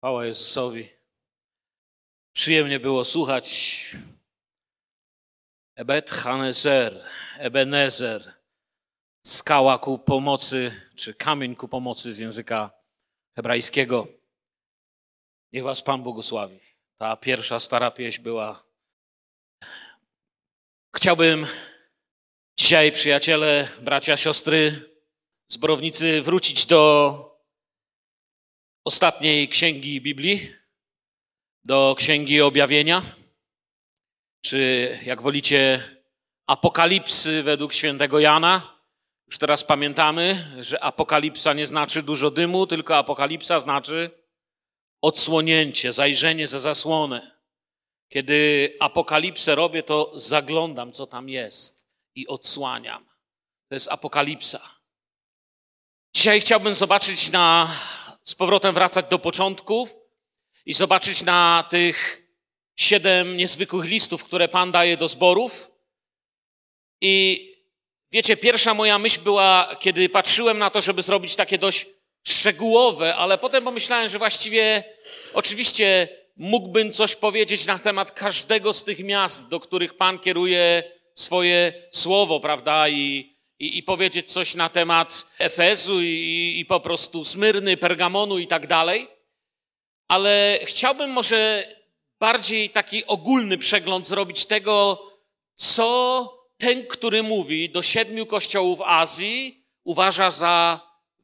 Chwała Jezusowi. Przyjemnie było słuchać Ebed Hanezer, Ebenezer, skała ku pomocy, czy kamień ku pomocy z języka hebrajskiego. Niech was Pan błogosławi. Ta pierwsza stara pieśń była. Chciałbym dzisiaj, przyjaciele, bracia, siostry, zborownicy, wrócić do ostatniej księgi Biblii, do księgi objawienia, czy jak wolicie, apokalipsy według świętego Jana. Już teraz pamiętamy, że apokalipsa nie znaczy dużo dymu, tylko apokalipsa znaczy odsłonięcie, zajrzenie za zasłonę. Kiedy apokalipsę robię, to zaglądam, co tam jest i odsłaniam. To jest apokalipsa. Dzisiaj chciałbym zobaczyć na z powrotem wracać do początków i zobaczyć na tych siedem niezwykłych listów, które Pan daje do zborów. I wiecie, pierwsza moja myśl była, kiedy patrzyłem na to, żeby zrobić takie dość szczegółowe, ale potem pomyślałem, że właściwie oczywiście mógłbym coś powiedzieć na temat każdego z tych miast, do których Pan kieruje swoje słowo, prawda? I, i, i powiedzieć coś na temat Efezu i, i po prostu Smyrny, Pergamonu i tak dalej. Ale chciałbym może bardziej taki ogólny przegląd zrobić tego, co ten, który mówi do siedmiu kościołów Azji, uważa za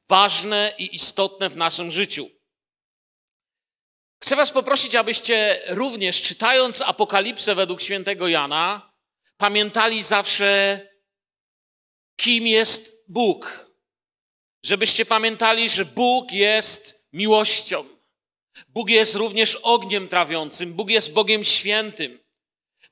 ważne i istotne w naszym życiu. Chcę Was poprosić, abyście również czytając Apokalipsę według świętego Jana, pamiętali zawsze kim jest Bóg. Żebyście pamiętali, że Bóg jest miłością. Bóg jest również ogniem trawiącym. Bóg jest Bogiem świętym.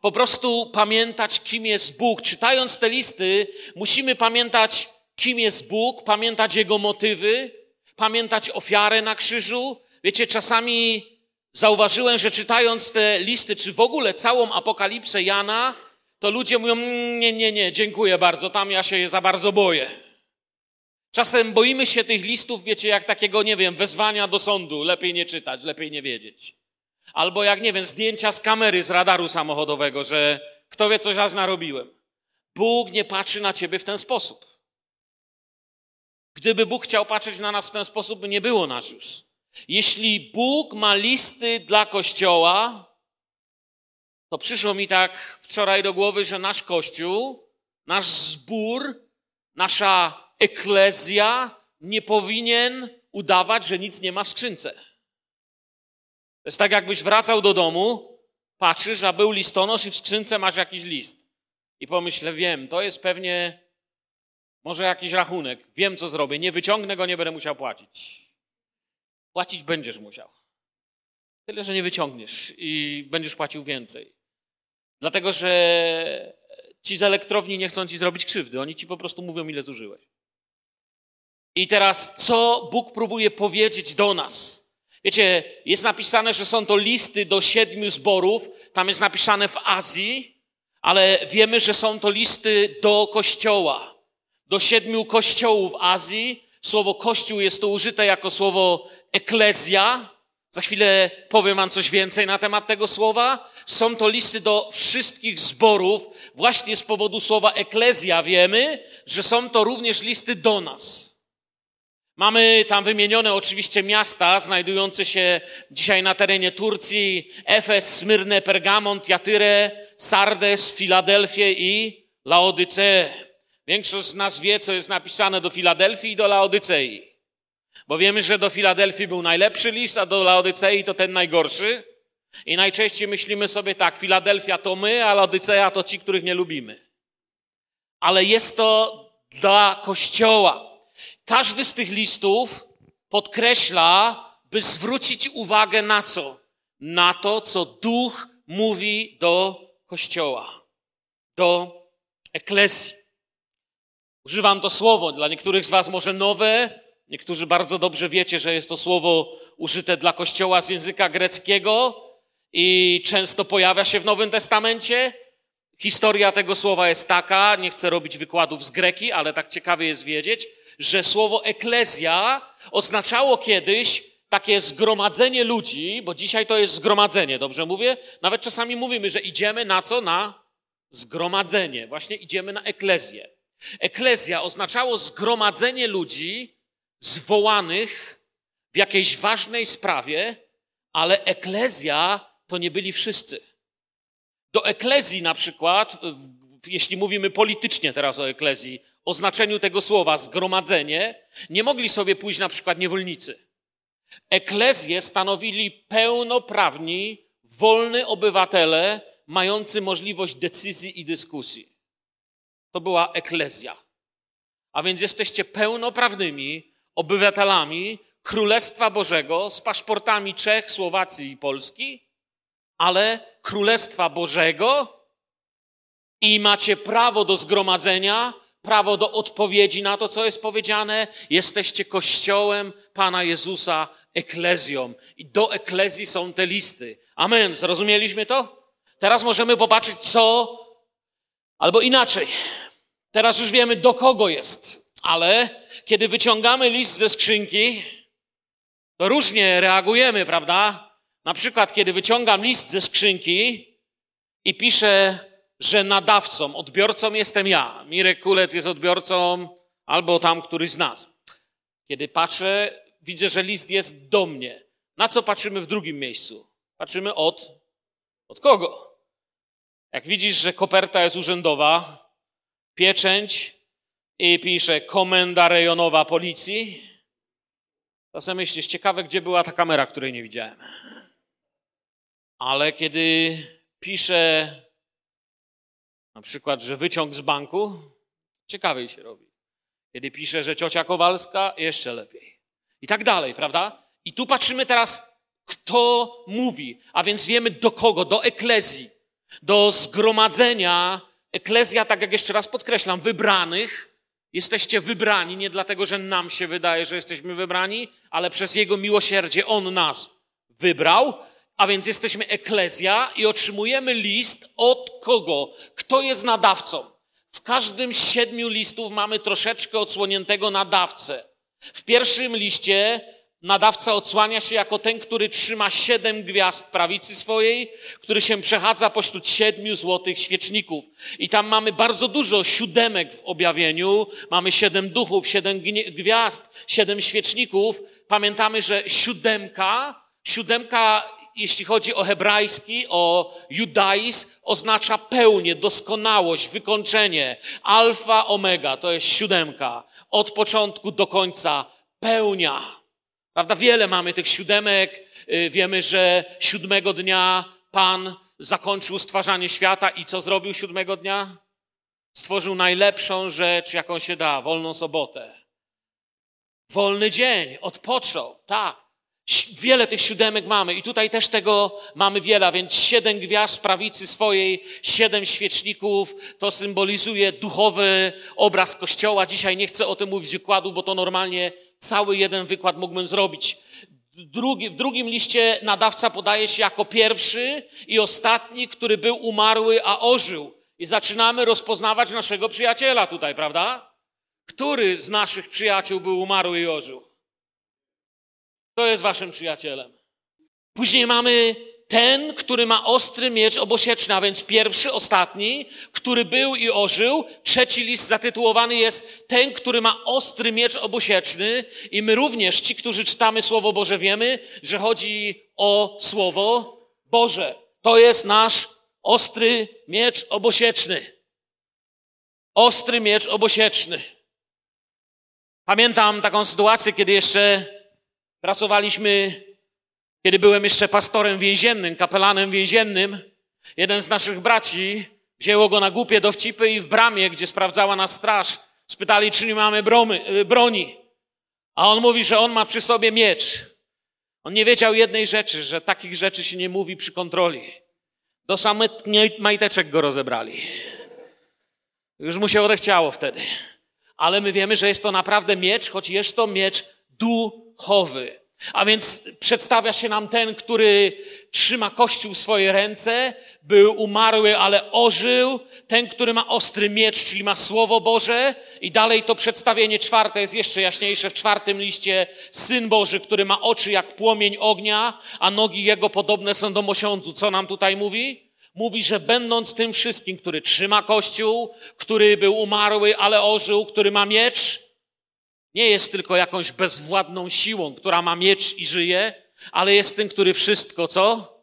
Po prostu pamiętać, kim jest Bóg. Czytając te listy, musimy pamiętać, kim jest Bóg, pamiętać Jego motywy, pamiętać ofiarę na krzyżu. Wiecie, czasami zauważyłem, że czytając te listy, czy w ogóle całą apokalipsę Jana, to ludzie mówią: mm, Nie, nie, nie, dziękuję bardzo, tam ja się za bardzo boję. Czasem boimy się tych listów, wiecie, jak takiego, nie wiem, wezwania do sądu. Lepiej nie czytać, lepiej nie wiedzieć. Albo jak, nie wiem, zdjęcia z kamery, z radaru samochodowego, że kto wie, coś aż narobiłem. Bóg nie patrzy na ciebie w ten sposób. Gdyby Bóg chciał patrzeć na nas w ten sposób, by nie było nas już. Jeśli Bóg ma listy dla Kościoła, to przyszło mi tak wczoraj do głowy, że nasz Kościół, nasz zbór, nasza eklezja nie powinien udawać, że nic nie ma w skrzynce. To jest tak, jakbyś wracał do domu, patrzysz, a był listonosz i w skrzynce masz jakiś list. I pomyślę, wiem, to jest pewnie może jakiś rachunek. Wiem, co zrobię. Nie wyciągnę go, nie będę musiał płacić. Płacić będziesz musiał. Tyle, że nie wyciągniesz i będziesz płacił więcej. Dlatego, że ci z elektrowni nie chcą ci zrobić krzywdy. Oni ci po prostu mówią, ile zużyłeś. I teraz, co Bóg próbuje powiedzieć do nas? Wiecie, jest napisane, że są to listy do siedmiu zborów. Tam jest napisane w Azji, ale wiemy, że są to listy do kościoła. Do siedmiu kościołów Azji. Słowo kościół jest tu użyte jako słowo eklezja, za chwilę powiem Wam coś więcej na temat tego słowa. Są to listy do wszystkich zborów. Właśnie z powodu słowa eklezja wiemy, że są to również listy do nas. Mamy tam wymienione oczywiście miasta znajdujące się dzisiaj na terenie Turcji. Efes, Smyrne, Pergamon, Tiatyrę, Sardes, Filadelfię i Laodyceę. Większość z nas wie, co jest napisane do Filadelfii i do Laodycei. Bo wiemy, że do Filadelfii był najlepszy list, a do Laodycei to ten najgorszy. I najczęściej myślimy sobie tak, Filadelfia to my, a Laodyceja to ci, których nie lubimy. Ale jest to dla Kościoła. Każdy z tych listów podkreśla, by zwrócić uwagę na co? Na to, co Duch mówi do Kościoła, do Eklesji. Używam to słowo, dla niektórych z Was może nowe, Niektórzy bardzo dobrze wiecie, że jest to słowo użyte dla kościoła z języka greckiego i często pojawia się w Nowym Testamencie. Historia tego słowa jest taka, nie chcę robić wykładów z greki, ale tak ciekawie jest wiedzieć, że słowo eklezja oznaczało kiedyś takie zgromadzenie ludzi, bo dzisiaj to jest zgromadzenie, dobrze mówię? Nawet czasami mówimy, że idziemy na co? Na zgromadzenie. Właśnie idziemy na eklezję. Eklezja oznaczało zgromadzenie ludzi zwołanych w jakiejś ważnej sprawie, ale eklezja to nie byli wszyscy. Do eklezji na przykład, jeśli mówimy politycznie teraz o eklezji, o znaczeniu tego słowa zgromadzenie, nie mogli sobie pójść na przykład niewolnicy. Eklezję stanowili pełnoprawni, wolny obywatele, mający możliwość decyzji i dyskusji. To była eklezja. A więc jesteście pełnoprawnymi obywatelami Królestwa Bożego z paszportami Czech, Słowacji i Polski, ale Królestwa Bożego i macie prawo do zgromadzenia, prawo do odpowiedzi na to, co jest powiedziane. Jesteście kościołem Pana Jezusa, eklezją. I do eklezji są te listy. Amen. Zrozumieliśmy to? Teraz możemy popatrzeć, co, albo inaczej. Teraz już wiemy, do kogo jest. Ale kiedy wyciągamy list ze skrzynki, to różnie reagujemy, prawda? Na przykład, kiedy wyciągam list ze skrzynki i piszę że nadawcą, odbiorcą jestem ja. Mirek Kulec jest odbiorcą albo tam któryś z nas. Kiedy patrzę, widzę, że list jest do mnie. Na co patrzymy w drugim miejscu? Patrzymy od, od kogo? Jak widzisz, że koperta jest urzędowa, pieczęć i pisze komenda rejonowa policji, sobie myślisz, ciekawe, gdzie była ta kamera, której nie widziałem. Ale kiedy pisze na przykład, że wyciąg z banku, ciekawiej się robi. Kiedy pisze, że ciocia Kowalska, jeszcze lepiej. I tak dalej, prawda? I tu patrzymy teraz, kto mówi, a więc wiemy do kogo, do eklezji, do zgromadzenia. Eklezja, tak jak jeszcze raz podkreślam, wybranych. Jesteście wybrani nie dlatego, że nam się wydaje, że jesteśmy wybrani, ale przez Jego miłosierdzie On nas wybrał a więc jesteśmy eklezja i otrzymujemy list od kogo? Kto jest nadawcą? W każdym z siedmiu listów mamy troszeczkę odsłoniętego nadawcę. W pierwszym liście nadawca odsłania się jako ten, który trzyma siedem gwiazd prawicy swojej, który się przechadza pośród siedmiu złotych świeczników. I tam mamy bardzo dużo siódemek w objawieniu. Mamy siedem duchów, siedem gwiazd, siedem świeczników. Pamiętamy, że siódemka, siódemka jeśli chodzi o hebrajski, o judaizm, oznacza pełnię, doskonałość, wykończenie. Alfa, omega, to jest siódemka. Od początku do końca pełnia. Prawda? Wiele mamy tych siódemek. Y, wiemy, że siódmego dnia Pan zakończył stwarzanie świata i co zrobił siódmego dnia? Stworzył najlepszą rzecz, jaką się da, wolną sobotę. Wolny dzień, odpoczął, tak. Wiele tych siódemek mamy i tutaj też tego mamy wiele, więc siedem gwiazd prawicy swojej, siedem świeczników, to symbolizuje duchowy obraz Kościoła. Dzisiaj nie chcę o tym mówić wykładu, bo to normalnie cały jeden wykład mógłbym zrobić. Drugi, w drugim liście nadawca podaje się jako pierwszy i ostatni, który był umarły, a ożył. I zaczynamy rozpoznawać naszego przyjaciela tutaj, prawda? Który z naszych przyjaciół był umarły i ożył? To jest waszym przyjacielem. Później mamy ten, który ma ostry miecz obosieczny, a więc pierwszy, ostatni, który był i ożył. Trzeci list zatytułowany jest ten, który ma ostry miecz obosieczny. I my również, ci, którzy czytamy Słowo Boże, wiemy, że chodzi o Słowo Boże. To jest nasz ostry miecz obosieczny. Ostry miecz obosieczny. Pamiętam taką sytuację, kiedy jeszcze Pracowaliśmy, kiedy byłem jeszcze pastorem więziennym, kapelanem więziennym. Jeden z naszych braci wzięło go na głupie dowcipy i w bramie, gdzie sprawdzała nas straż, spytali, czy nie mamy bromy, y, broni. A on mówi, że on ma przy sobie miecz. On nie wiedział jednej rzeczy, że takich rzeczy się nie mówi przy kontroli. Do samych majteczek go rozebrali. Już mu się odechciało wtedy. Ale my wiemy, że jest to naprawdę miecz, choć jest to miecz duchowy. A więc przedstawia się nam ten, który trzyma Kościół w swoje ręce, był umarły, ale ożył, ten, który ma ostry miecz, czyli ma Słowo Boże. I dalej to przedstawienie czwarte jest jeszcze jaśniejsze w czwartym liście. Syn Boży, który ma oczy jak płomień ognia, a nogi jego podobne są do mosiądzu. Co nam tutaj mówi? Mówi, że będąc tym wszystkim, który trzyma Kościół, który był umarły, ale ożył, który ma miecz, nie jest tylko jakąś bezwładną siłą, która ma miecz i żyje, ale jest tym, który wszystko, co?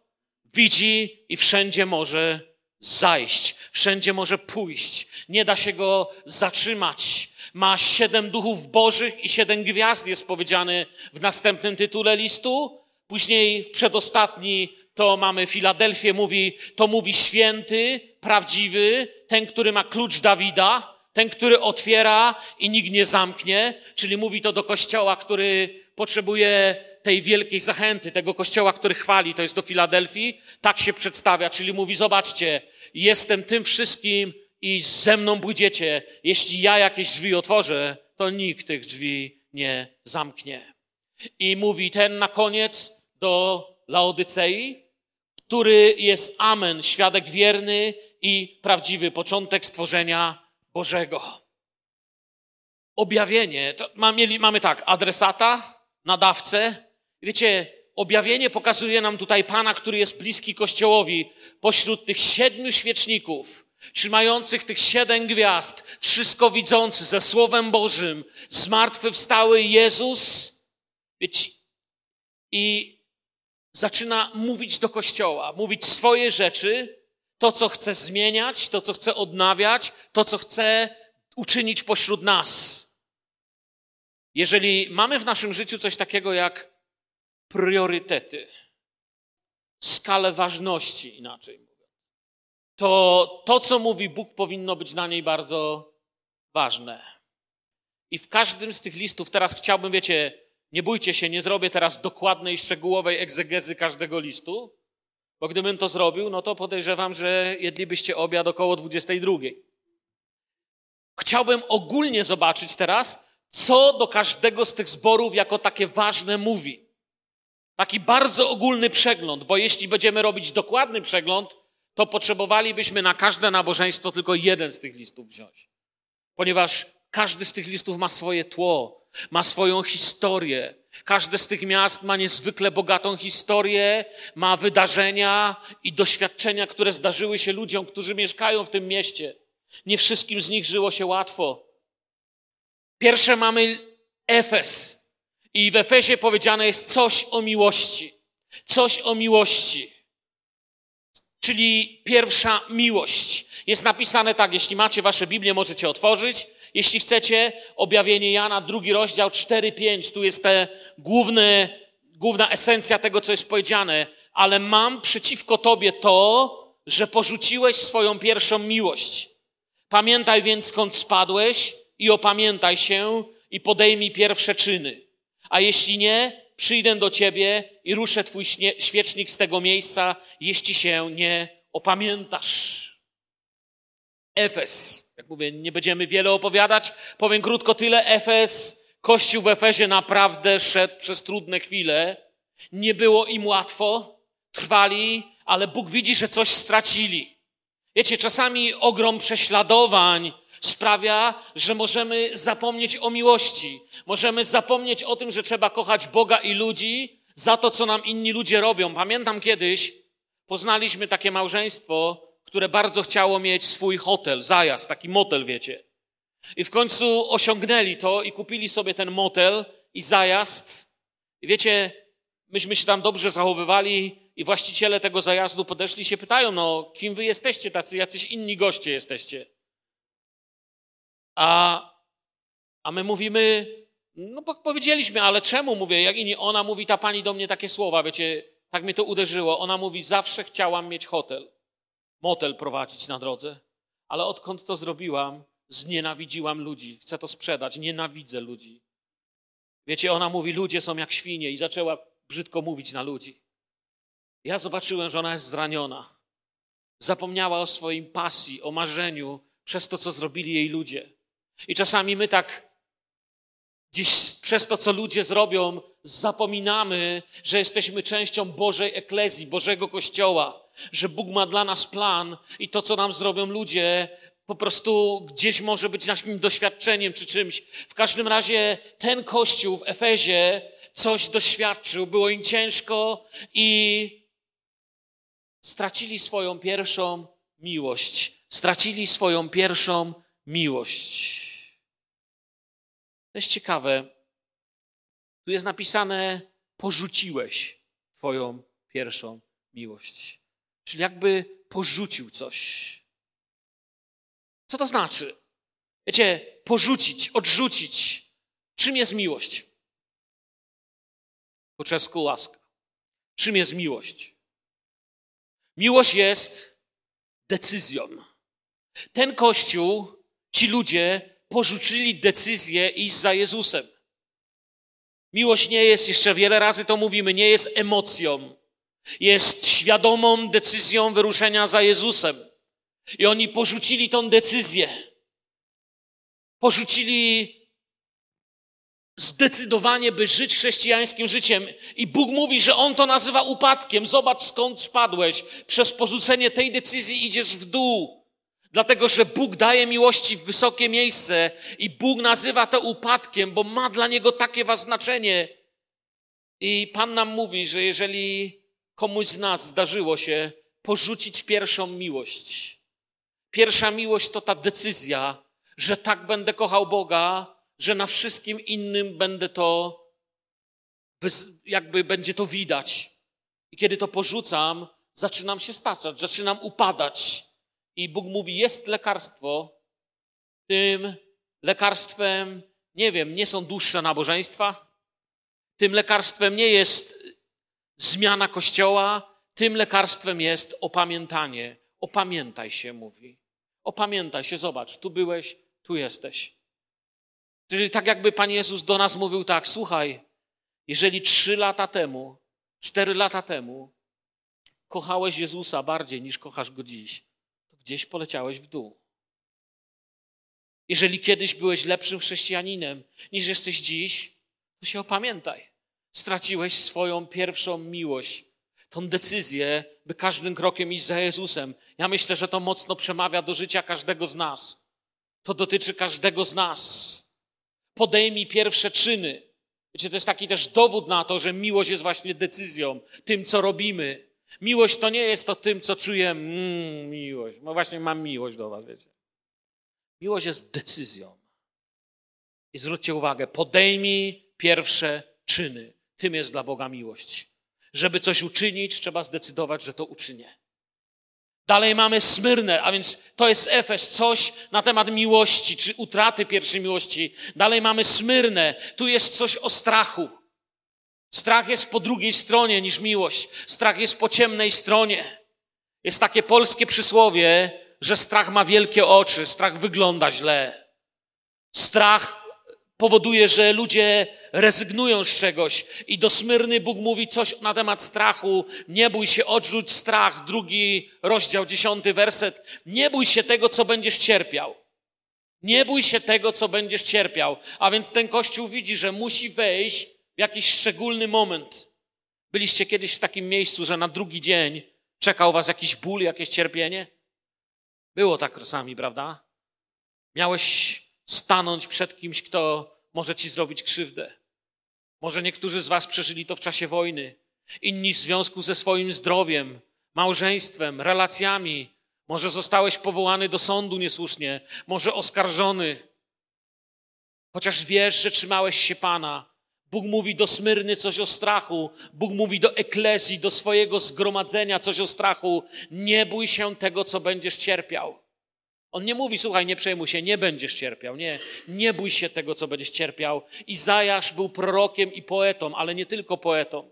Widzi i wszędzie może zajść, wszędzie może pójść. Nie da się go zatrzymać. Ma siedem duchów bożych i siedem gwiazd, jest powiedziane w następnym tytule listu. Później przedostatni to mamy Filadelfię, mówi, to mówi święty, prawdziwy, ten, który ma klucz Dawida, ten, który otwiera i nikt nie zamknie, czyli mówi to do kościoła, który potrzebuje tej wielkiej zachęty, tego kościoła, który chwali, to jest do Filadelfii, tak się przedstawia, czyli mówi, zobaczcie, jestem tym wszystkim i ze mną pójdziecie. Jeśli ja jakieś drzwi otworzę, to nikt tych drzwi nie zamknie. I mówi ten na koniec do Laodycei, który jest Amen, świadek wierny i prawdziwy, początek stworzenia Bożego. Objawienie, to mamy tak, adresata, nadawcę. Wiecie, objawienie pokazuje nam tutaj Pana, który jest bliski Kościołowi, pośród tych siedmiu świeczników, trzymających tych siedem gwiazd, wszystko widzący ze Słowem Bożym, zmartwychwstały Jezus. Wiecie, i zaczyna mówić do Kościoła, mówić swoje rzeczy, to, co chce zmieniać, to, co chce odnawiać, to, co chce uczynić pośród nas. Jeżeli mamy w naszym życiu coś takiego jak priorytety, skalę ważności, inaczej mówiąc, to to, co mówi Bóg, powinno być na niej bardzo ważne. I w każdym z tych listów, teraz chciałbym, wiecie, nie bójcie się, nie zrobię teraz dokładnej, szczegółowej egzegezy każdego listu, bo gdybym to zrobił, no to podejrzewam, że jedlibyście obiad około 22. Chciałbym ogólnie zobaczyć teraz, co do każdego z tych zborów jako takie ważne mówi. Taki bardzo ogólny przegląd, bo jeśli będziemy robić dokładny przegląd, to potrzebowalibyśmy na każde nabożeństwo tylko jeden z tych listów wziąć. Ponieważ każdy z tych listów ma swoje tło, ma swoją historię. Każde z tych miast ma niezwykle bogatą historię, ma wydarzenia i doświadczenia, które zdarzyły się ludziom, którzy mieszkają w tym mieście. Nie wszystkim z nich żyło się łatwo. Pierwsze mamy Efes. I w Efesie powiedziane jest coś o miłości. Coś o miłości. Czyli pierwsza miłość. Jest napisane tak, jeśli macie wasze Biblię, możecie otworzyć. Jeśli chcecie, objawienie Jana, drugi rozdział 4-5, tu jest te główne, główna esencja tego, co jest powiedziane. Ale mam przeciwko tobie to, że porzuciłeś swoją pierwszą miłość. Pamiętaj więc, skąd spadłeś i opamiętaj się i podejmij pierwsze czyny. A jeśli nie, przyjdę do ciebie i ruszę twój świecznik z tego miejsca, jeśli się nie opamiętasz. Efes. Jak mówię, nie będziemy wiele opowiadać. Powiem krótko tyle. Efes, Kościół w Efezie naprawdę szedł przez trudne chwile. Nie było im łatwo. Trwali, ale Bóg widzi, że coś stracili. Wiecie, czasami ogrom prześladowań sprawia, że możemy zapomnieć o miłości. Możemy zapomnieć o tym, że trzeba kochać Boga i ludzi za to, co nam inni ludzie robią. Pamiętam kiedyś, poznaliśmy takie małżeństwo, które bardzo chciało mieć swój hotel, zajazd, taki motel, wiecie. I w końcu osiągnęli to i kupili sobie ten motel i zajazd. I wiecie, myśmy się tam dobrze zachowywali i właściciele tego zajazdu podeszli się pytają, no kim wy jesteście, tacy jacyś inni goście jesteście. A, a my mówimy, no powiedzieliśmy, ale czemu mówię, jak inni, ona mówi, ta pani do mnie takie słowa, wiecie, tak mnie to uderzyło. Ona mówi, zawsze chciałam mieć hotel motel prowadzić na drodze, ale odkąd to zrobiłam, znienawidziłam ludzi. Chcę to sprzedać, nienawidzę ludzi. Wiecie, ona mówi, ludzie są jak świnie i zaczęła brzydko mówić na ludzi. Ja zobaczyłem, że ona jest zraniona. Zapomniała o swoim pasji, o marzeniu przez to, co zrobili jej ludzie. I czasami my tak gdzieś przez to, co ludzie zrobią, zapominamy, że jesteśmy częścią Bożej Eklezji, Bożego Kościoła, że Bóg ma dla nas plan i to, co nam zrobią ludzie, po prostu gdzieś może być naszym doświadczeniem czy czymś. W każdym razie ten Kościół w Efezie coś doświadczył, było im ciężko i stracili swoją pierwszą miłość. Stracili swoją pierwszą miłość. To jest ciekawe. Tu jest napisane: porzuciłeś Twoją pierwszą miłość. Czyli jakby porzucił coś. Co to znaczy? Wiecie, porzucić, odrzucić. Czym jest miłość? Po czesku łaska. Czym jest miłość? Miłość jest decyzją. Ten kościół, ci ludzie porzucili decyzję iść za Jezusem. Miłość nie jest, jeszcze wiele razy to mówimy, nie jest emocją. Jest świadomą decyzją wyruszenia za Jezusem. I oni porzucili tą decyzję. Porzucili zdecydowanie, by żyć chrześcijańskim życiem. I Bóg mówi, że On to nazywa upadkiem. Zobacz skąd spadłeś. Przez porzucenie tej decyzji idziesz w dół. Dlatego, że Bóg daje miłości w wysokie miejsce i Bóg nazywa to upadkiem, bo ma dla niego takie znaczenie. I Pan nam mówi, że jeżeli komuś z nas zdarzyło się porzucić pierwszą miłość, pierwsza miłość to ta decyzja, że tak będę kochał Boga, że na wszystkim innym będę to, jakby będzie to widać. I kiedy to porzucam, zaczynam się staczać, zaczynam upadać. I Bóg mówi: Jest lekarstwo. Tym lekarstwem, nie wiem, nie są dłuższe nabożeństwa. Tym lekarstwem nie jest zmiana kościoła. Tym lekarstwem jest opamiętanie. Opamiętaj się, mówi. Opamiętaj się, zobacz, tu byłeś, tu jesteś. Czyli tak jakby Pan Jezus do nas mówił tak, słuchaj, jeżeli trzy lata temu, cztery lata temu kochałeś Jezusa bardziej niż kochasz Go dziś, to gdzieś poleciałeś w dół. Jeżeli kiedyś byłeś lepszym chrześcijaninem niż jesteś dziś, to się opamiętaj. Straciłeś swoją pierwszą miłość, tą decyzję, by każdym krokiem iść za Jezusem. Ja myślę, że to mocno przemawia do życia każdego z nas. To dotyczy każdego z nas podejmij pierwsze czyny. Wiecie, to jest taki też dowód na to, że miłość jest właśnie decyzją, tym, co robimy. Miłość to nie jest to tym, co czuję, mm, miłość. No właśnie mam miłość do was, wiecie. Miłość jest decyzją. I zwróćcie uwagę, podejmij pierwsze czyny. Tym jest dla Boga miłość. Żeby coś uczynić, trzeba zdecydować, że to uczynię. Dalej mamy Smyrnę, a więc to jest Efes, coś na temat miłości, czy utraty pierwszej miłości. Dalej mamy Smyrnę, tu jest coś o strachu. Strach jest po drugiej stronie niż miłość. Strach jest po ciemnej stronie. Jest takie polskie przysłowie, że strach ma wielkie oczy, strach wygląda źle. Strach powoduje, że ludzie rezygnują z czegoś. I do Smyrny Bóg mówi coś na temat strachu. Nie bój się, odrzuć strach. Drugi rozdział, dziesiąty werset. Nie bój się tego, co będziesz cierpiał. Nie bój się tego, co będziesz cierpiał. A więc ten Kościół widzi, że musi wejść w jakiś szczególny moment. Byliście kiedyś w takim miejscu, że na drugi dzień czekał was jakiś ból, jakieś cierpienie? Było tak czasami, prawda? Miałeś stanąć przed kimś, kto może ci zrobić krzywdę. Może niektórzy z Was przeżyli to w czasie wojny, inni w związku ze swoim zdrowiem, małżeństwem, relacjami. Może zostałeś powołany do sądu niesłusznie, może oskarżony. Chociaż wiesz, że trzymałeś się Pana. Bóg mówi do Smyrny coś o strachu. Bóg mówi do Eklezji, do swojego zgromadzenia coś o strachu. Nie bój się tego, co będziesz cierpiał. On nie mówi, słuchaj, nie przejmuj się, nie będziesz cierpiał. Nie, nie bój się tego, co będziesz cierpiał. Izajasz był prorokiem i poetą, ale nie tylko poetą.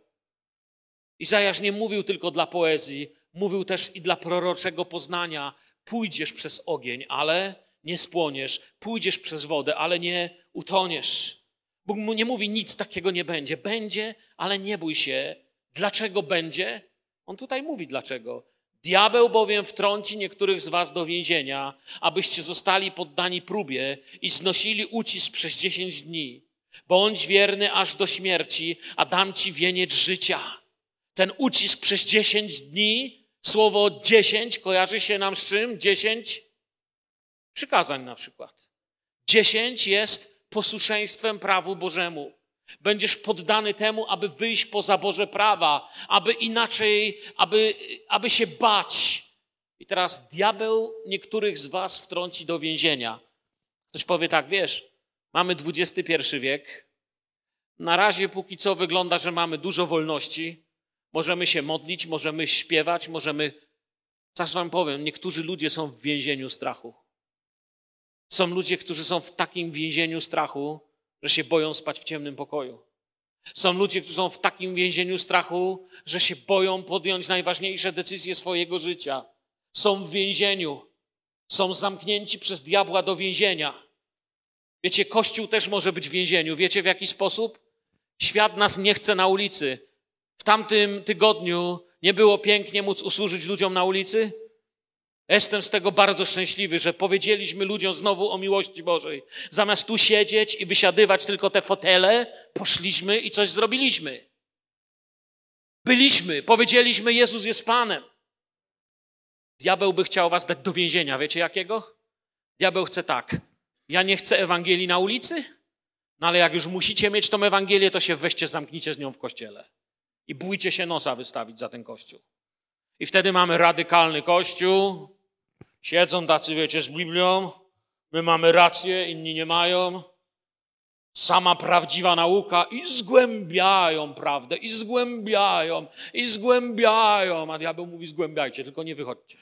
Izajasz nie mówił tylko dla poezji, mówił też i dla proroczego poznania. Pójdziesz przez ogień, ale nie spłoniesz. Pójdziesz przez wodę, ale nie utoniesz. Bóg mu nie mówi, nic takiego nie będzie. Będzie, ale nie bój się. Dlaczego będzie? On tutaj mówi dlaczego. Diabeł bowiem wtrąci niektórych z was do więzienia, abyście zostali poddani próbie i znosili ucisk przez dziesięć dni. Bądź wierny aż do śmierci, a dam ci wieniec życia. Ten ucisk przez dziesięć dni, słowo dziesięć kojarzy się nam z czym? Dziesięć przykazań na przykład. Dziesięć jest posłuszeństwem prawu Bożemu. Będziesz poddany temu, aby wyjść poza Boże prawa, aby inaczej, aby, aby się bać. I teraz diabeł niektórych z was wtrąci do więzienia. Ktoś powie tak, wiesz, mamy XXI wiek. Na razie póki co wygląda, że mamy dużo wolności. Możemy się modlić, możemy śpiewać, możemy. Zaraz wam powiem, niektórzy ludzie są w więzieniu strachu. Są ludzie, którzy są w takim więzieniu strachu, że się boją spać w ciemnym pokoju. Są ludzie, którzy są w takim więzieniu strachu, że się boją podjąć najważniejsze decyzje swojego życia. Są w więzieniu, są zamknięci przez diabła do więzienia. Wiecie, Kościół też może być w więzieniu. Wiecie w jaki sposób? Świat nas nie chce na ulicy. W tamtym tygodniu nie było pięknie móc usłużyć ludziom na ulicy? Jestem z tego bardzo szczęśliwy, że powiedzieliśmy ludziom znowu o miłości Bożej. Zamiast tu siedzieć i wysiadywać tylko te fotele, poszliśmy i coś zrobiliśmy. Byliśmy, powiedzieliśmy, Jezus jest Panem. Diabeł by chciał was dać do więzienia. Wiecie jakiego? Diabeł chce tak. Ja nie chcę Ewangelii na ulicy, no ale jak już musicie mieć tą Ewangelię, to się weźcie, zamknijcie z nią w kościele. I bójcie się nosa wystawić za ten kościół. I wtedy mamy radykalny kościół, Siedzą tacy, wiecie, z Biblią, my mamy rację, inni nie mają. Sama prawdziwa nauka i zgłębiają prawdę, i zgłębiają, i zgłębiają. A diabeł mówi: zgłębiajcie, tylko nie wychodźcie.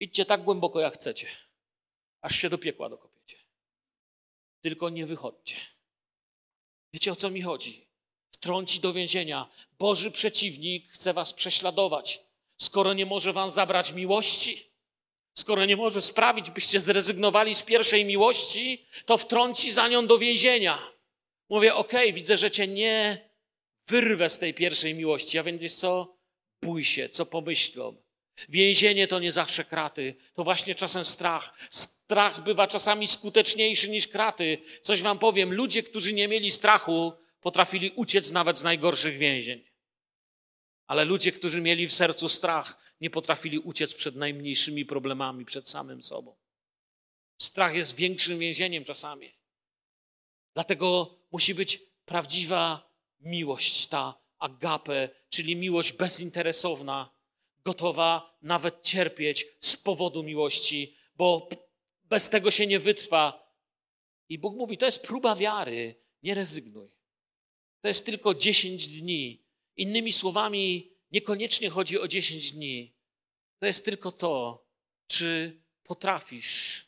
Idźcie tak głęboko, jak chcecie, aż się do piekła dokopiecie. Tylko nie wychodźcie. Wiecie o co mi chodzi? Wtrąci do więzienia. Boży przeciwnik chce was prześladować, skoro nie może wam zabrać miłości Skoro nie może sprawić, byście zrezygnowali z pierwszej miłości, to wtrąci za nią do więzienia. Mówię, okej, okay, widzę, że cię nie wyrwę z tej pierwszej miłości, a więc co? Bój się, co pomyślą. Więzienie to nie zawsze kraty, to właśnie czasem strach. Strach bywa czasami skuteczniejszy niż kraty. Coś wam powiem, ludzie, którzy nie mieli strachu, potrafili uciec nawet z najgorszych więzień. Ale ludzie, którzy mieli w sercu strach, nie potrafili uciec przed najmniejszymi problemami, przed samym sobą. Strach jest większym więzieniem czasami. Dlatego musi być prawdziwa miłość, ta agape, czyli miłość bezinteresowna, gotowa nawet cierpieć z powodu miłości, bo bez tego się nie wytrwa. I Bóg mówi: To jest próba wiary, nie rezygnuj. To jest tylko 10 dni, Innymi słowami, niekoniecznie chodzi o 10 dni. To jest tylko to, czy potrafisz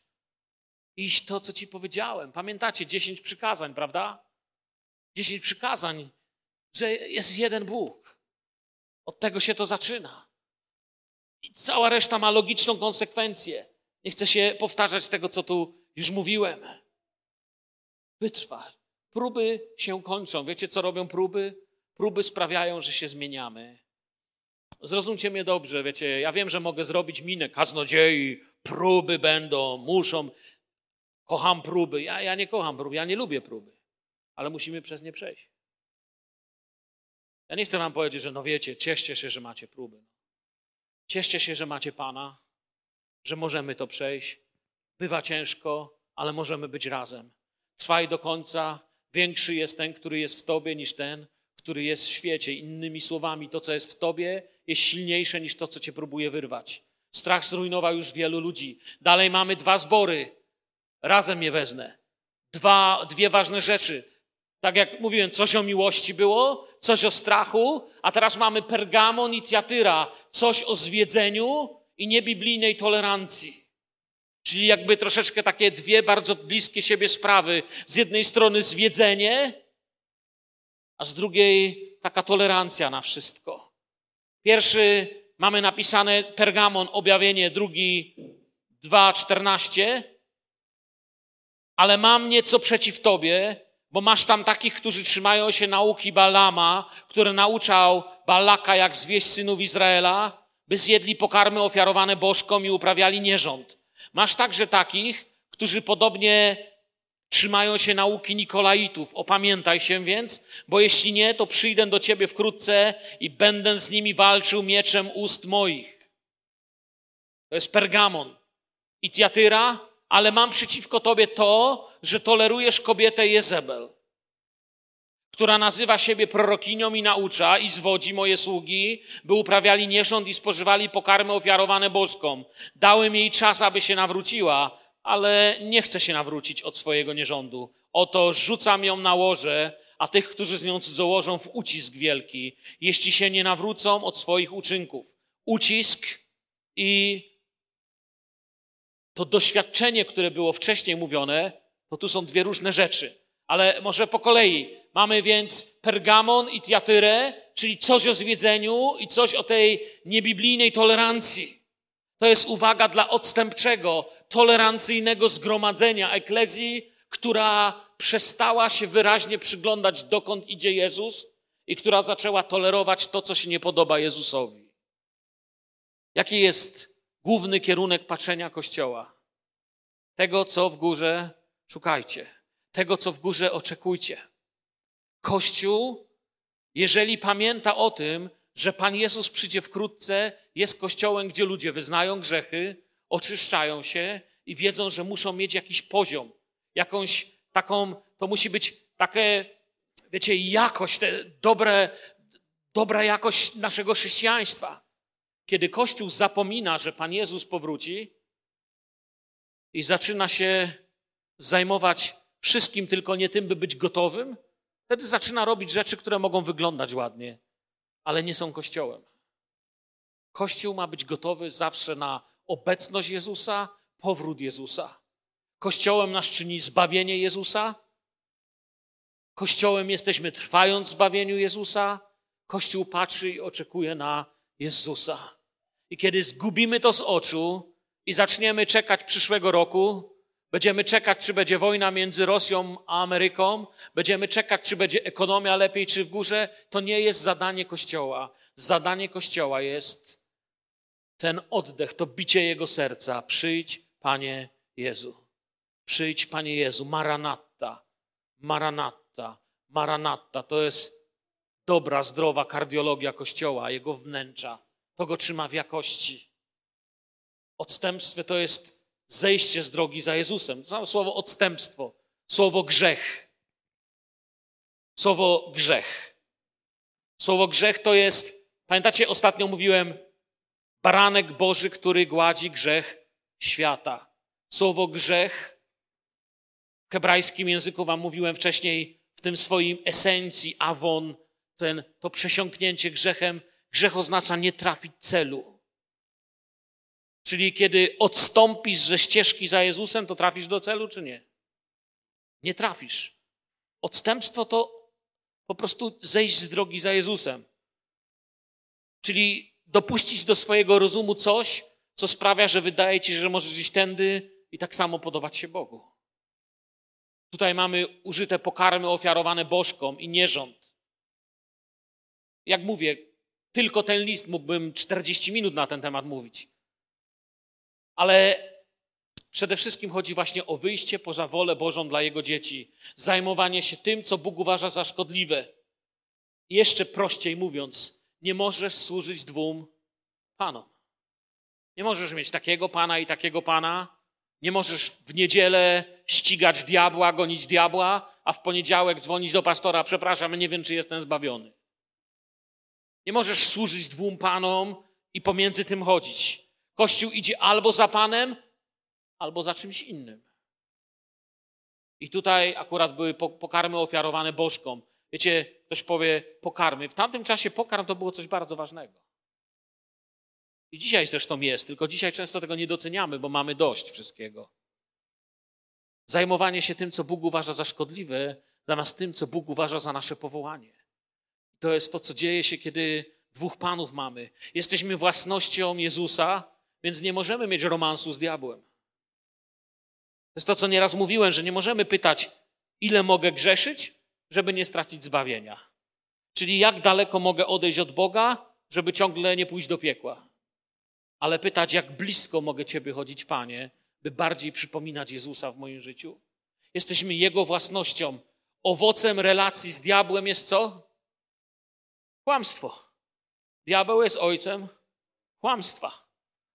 iść to, co ci powiedziałem. Pamiętacie 10 przykazań, prawda? 10 przykazań, że jest jeden Bóg. Od tego się to zaczyna. I cała reszta ma logiczną konsekwencję. Nie chcę się powtarzać tego, co tu już mówiłem. Wytrwa. Próby się kończą. Wiecie, co robią próby? Próby sprawiają, że się zmieniamy. Zrozumcie mnie dobrze, wiecie, ja wiem, że mogę zrobić minę kaznodziei, próby będą, muszą. Kocham próby. Ja, ja nie kocham prób, ja nie lubię próby, ale musimy przez nie przejść. Ja nie chcę wam powiedzieć, że no wiecie, cieszcie się, że macie próby. Cieszcie się, że macie Pana, że możemy to przejść. Bywa ciężko, ale możemy być razem. Trwaj do końca. Większy jest ten, który jest w tobie, niż ten, który jest w świecie. Innymi słowami, to, co jest w tobie, jest silniejsze niż to, co cię próbuje wyrwać. Strach zrujnował już wielu ludzi. Dalej mamy dwa zbory. Razem je wezmę. Dwa, dwie ważne rzeczy. Tak jak mówiłem, coś o miłości było, coś o strachu, a teraz mamy Pergamon i Tiatyra, coś o zwiedzeniu i niebiblijnej tolerancji. Czyli jakby troszeczkę takie dwie bardzo bliskie siebie sprawy. Z jednej strony zwiedzenie, a z drugiej taka tolerancja na wszystko. Pierwszy mamy napisane Pergamon, objawienie, drugi 2,14. Ale mam nieco przeciw tobie, bo masz tam takich, którzy trzymają się nauki Balama, który nauczał Balaka, jak zwieść synów Izraela, by zjedli pokarmy ofiarowane bożkom i uprawiali nierząd. Masz także takich, którzy podobnie Trzymają się nauki Nikolaitów. Opamiętaj się więc, bo jeśli nie, to przyjdę do ciebie wkrótce i będę z nimi walczył mieczem ust moich. To jest Pergamon. I Tiatyra, ale mam przeciwko tobie to, że tolerujesz kobietę Jezebel, która nazywa siebie prorokinią i naucza i zwodzi moje sługi, by uprawiali nierząd i spożywali pokarmy ofiarowane bożkom. Dałem jej czas, aby się nawróciła, ale nie chce się nawrócić od swojego nierządu. Oto rzucam ją na łoże, a tych, którzy z nią cudzołożą, w ucisk wielki, jeśli się nie nawrócą od swoich uczynków. Ucisk i to doświadczenie, które było wcześniej mówione, to tu są dwie różne rzeczy. Ale może po kolei. Mamy więc Pergamon i Tiatyrę, czyli coś o zwiedzeniu i coś o tej niebiblijnej tolerancji. To jest uwaga dla odstępczego, tolerancyjnego zgromadzenia eklezji, która przestała się wyraźnie przyglądać, dokąd idzie Jezus i która zaczęła tolerować to, co się nie podoba Jezusowi. Jaki jest główny kierunek patrzenia Kościoła? Tego, co w górze szukajcie, tego, co w górze oczekujcie. Kościół, jeżeli pamięta o tym, że Pan Jezus przyjdzie wkrótce, jest kościołem, gdzie ludzie wyznają grzechy, oczyszczają się i wiedzą, że muszą mieć jakiś poziom, jakąś taką, to musi być takie, wiecie, jakość, te dobre, dobra jakość naszego chrześcijaństwa. Kiedy Kościół zapomina, że Pan Jezus powróci i zaczyna się zajmować wszystkim, tylko nie tym, by być gotowym, wtedy zaczyna robić rzeczy, które mogą wyglądać ładnie, ale nie są Kościołem. Kościół ma być gotowy zawsze na obecność Jezusa, powrót Jezusa. Kościołem nas czyni zbawienie Jezusa. Kościołem jesteśmy trwając w zbawieniu Jezusa. Kościół patrzy i oczekuje na Jezusa. I kiedy zgubimy to z oczu i zaczniemy czekać przyszłego roku, będziemy czekać, czy będzie wojna między Rosją a Ameryką, będziemy czekać, czy będzie ekonomia lepiej, czy w górze, to nie jest zadanie Kościoła. Zadanie Kościoła jest ten oddech, to bicie Jego serca. Przyjdź, Panie Jezu. Przyjdź, Panie Jezu. Maranatta, Maranatta, Maranatta. To jest dobra, zdrowa kardiologia Kościoła, Jego wnętrza. To go trzyma w jakości. Odstępstwo to jest zejście z drogi za Jezusem. To słowo odstępstwo, słowo grzech. Słowo grzech. Słowo grzech to jest, pamiętacie, ostatnio mówiłem, baranek Boży, który gładzi grzech świata. Słowo grzech w hebrajskim języku wam mówiłem wcześniej, w tym swoim esencji, awon, ten, to przesiąknięcie grzechem. Grzech oznacza nie trafić celu. Czyli kiedy odstąpisz ze ścieżki za Jezusem, to trafisz do celu, czy nie? Nie trafisz. Odstępstwo to po prostu zejść z drogi za Jezusem. Czyli dopuścić do swojego rozumu coś, co sprawia, że wydaje ci, że możesz iść tędy i tak samo podobać się Bogu. Tutaj mamy użyte pokarmy ofiarowane bożkom i nierząd. Jak mówię, tylko ten list mógłbym 40 minut na ten temat mówić. Ale przede wszystkim chodzi właśnie o wyjście poza wolę Bożą dla Jego dzieci, zajmowanie się tym, co Bóg uważa za szkodliwe. I jeszcze prościej mówiąc, nie możesz służyć dwóm panom. Nie możesz mieć takiego pana i takiego pana. Nie możesz w niedzielę ścigać diabła, gonić diabła, a w poniedziałek dzwonić do pastora, przepraszam, nie wiem, czy jestem zbawiony. Nie możesz służyć dwóm panom i pomiędzy tym chodzić. Kościół idzie albo za Panem, albo za czymś innym. I tutaj akurat były pokarmy ofiarowane bożkom. Wiecie, ktoś powie pokarmy. W tamtym czasie pokarm to było coś bardzo ważnego. I dzisiaj zresztą jest, tylko dzisiaj często tego nie doceniamy, bo mamy dość wszystkiego. Zajmowanie się tym, co Bóg uważa za szkodliwe, zamiast tym, co Bóg uważa za nasze powołanie. To jest to, co dzieje się, kiedy dwóch panów mamy. Jesteśmy własnością Jezusa, więc nie możemy mieć romansu z diabłem. To jest to, co nieraz mówiłem, że nie możemy pytać, ile mogę grzeszyć, żeby nie stracić zbawienia. Czyli jak daleko mogę odejść od Boga, żeby ciągle nie pójść do piekła. Ale pytać, jak blisko mogę Ciebie chodzić, Panie, by bardziej przypominać Jezusa w moim życiu. Jesteśmy Jego własnością. Owocem relacji z diabłem jest co? Kłamstwo. Diabeł jest ojcem kłamstwa.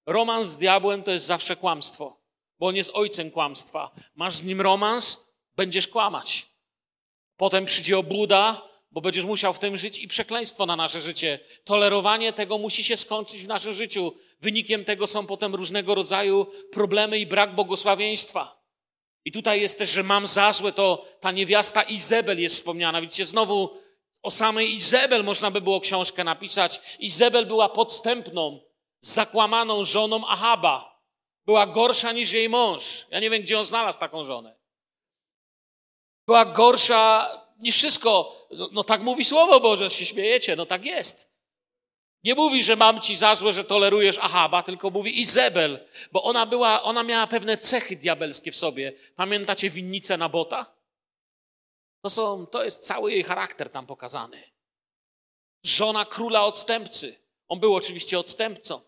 Romans z diabłem to jest zawsze kłamstwo, bo on jest ojcem kłamstwa. Masz z nim romans, będziesz kłamać. Potem przyjdzie obłuda, bo będziesz musiał w tym żyć i przekleństwo na nasze życie. Tolerowanie tego musi się skończyć w naszym życiu. Wynikiem tego są potem różnego rodzaju problemy i brak błogosławieństwa. I tutaj jest też, że mam za złe, to ta niewiasta Izebel jest wspomniana. Widzicie, znowu o samej Izebel można by było książkę napisać. Izebel była podstępną, zakłamaną żoną Ahaba. Była gorsza niż jej mąż. Ja nie wiem, gdzie on znalazł taką żonę. Była gorsza niż wszystko. No, no tak mówi Słowo Boże, się śmiejecie, no tak jest. Nie mówi, że mam ci za złe, że tolerujesz Ahaba, tylko mówi Izebel, bo ona była, ona miała pewne cechy diabelskie w sobie. Pamiętacie winnicę Nabota? To, są, to jest cały jej charakter tam pokazany. Żona króla odstępcy. On był oczywiście odstępcą.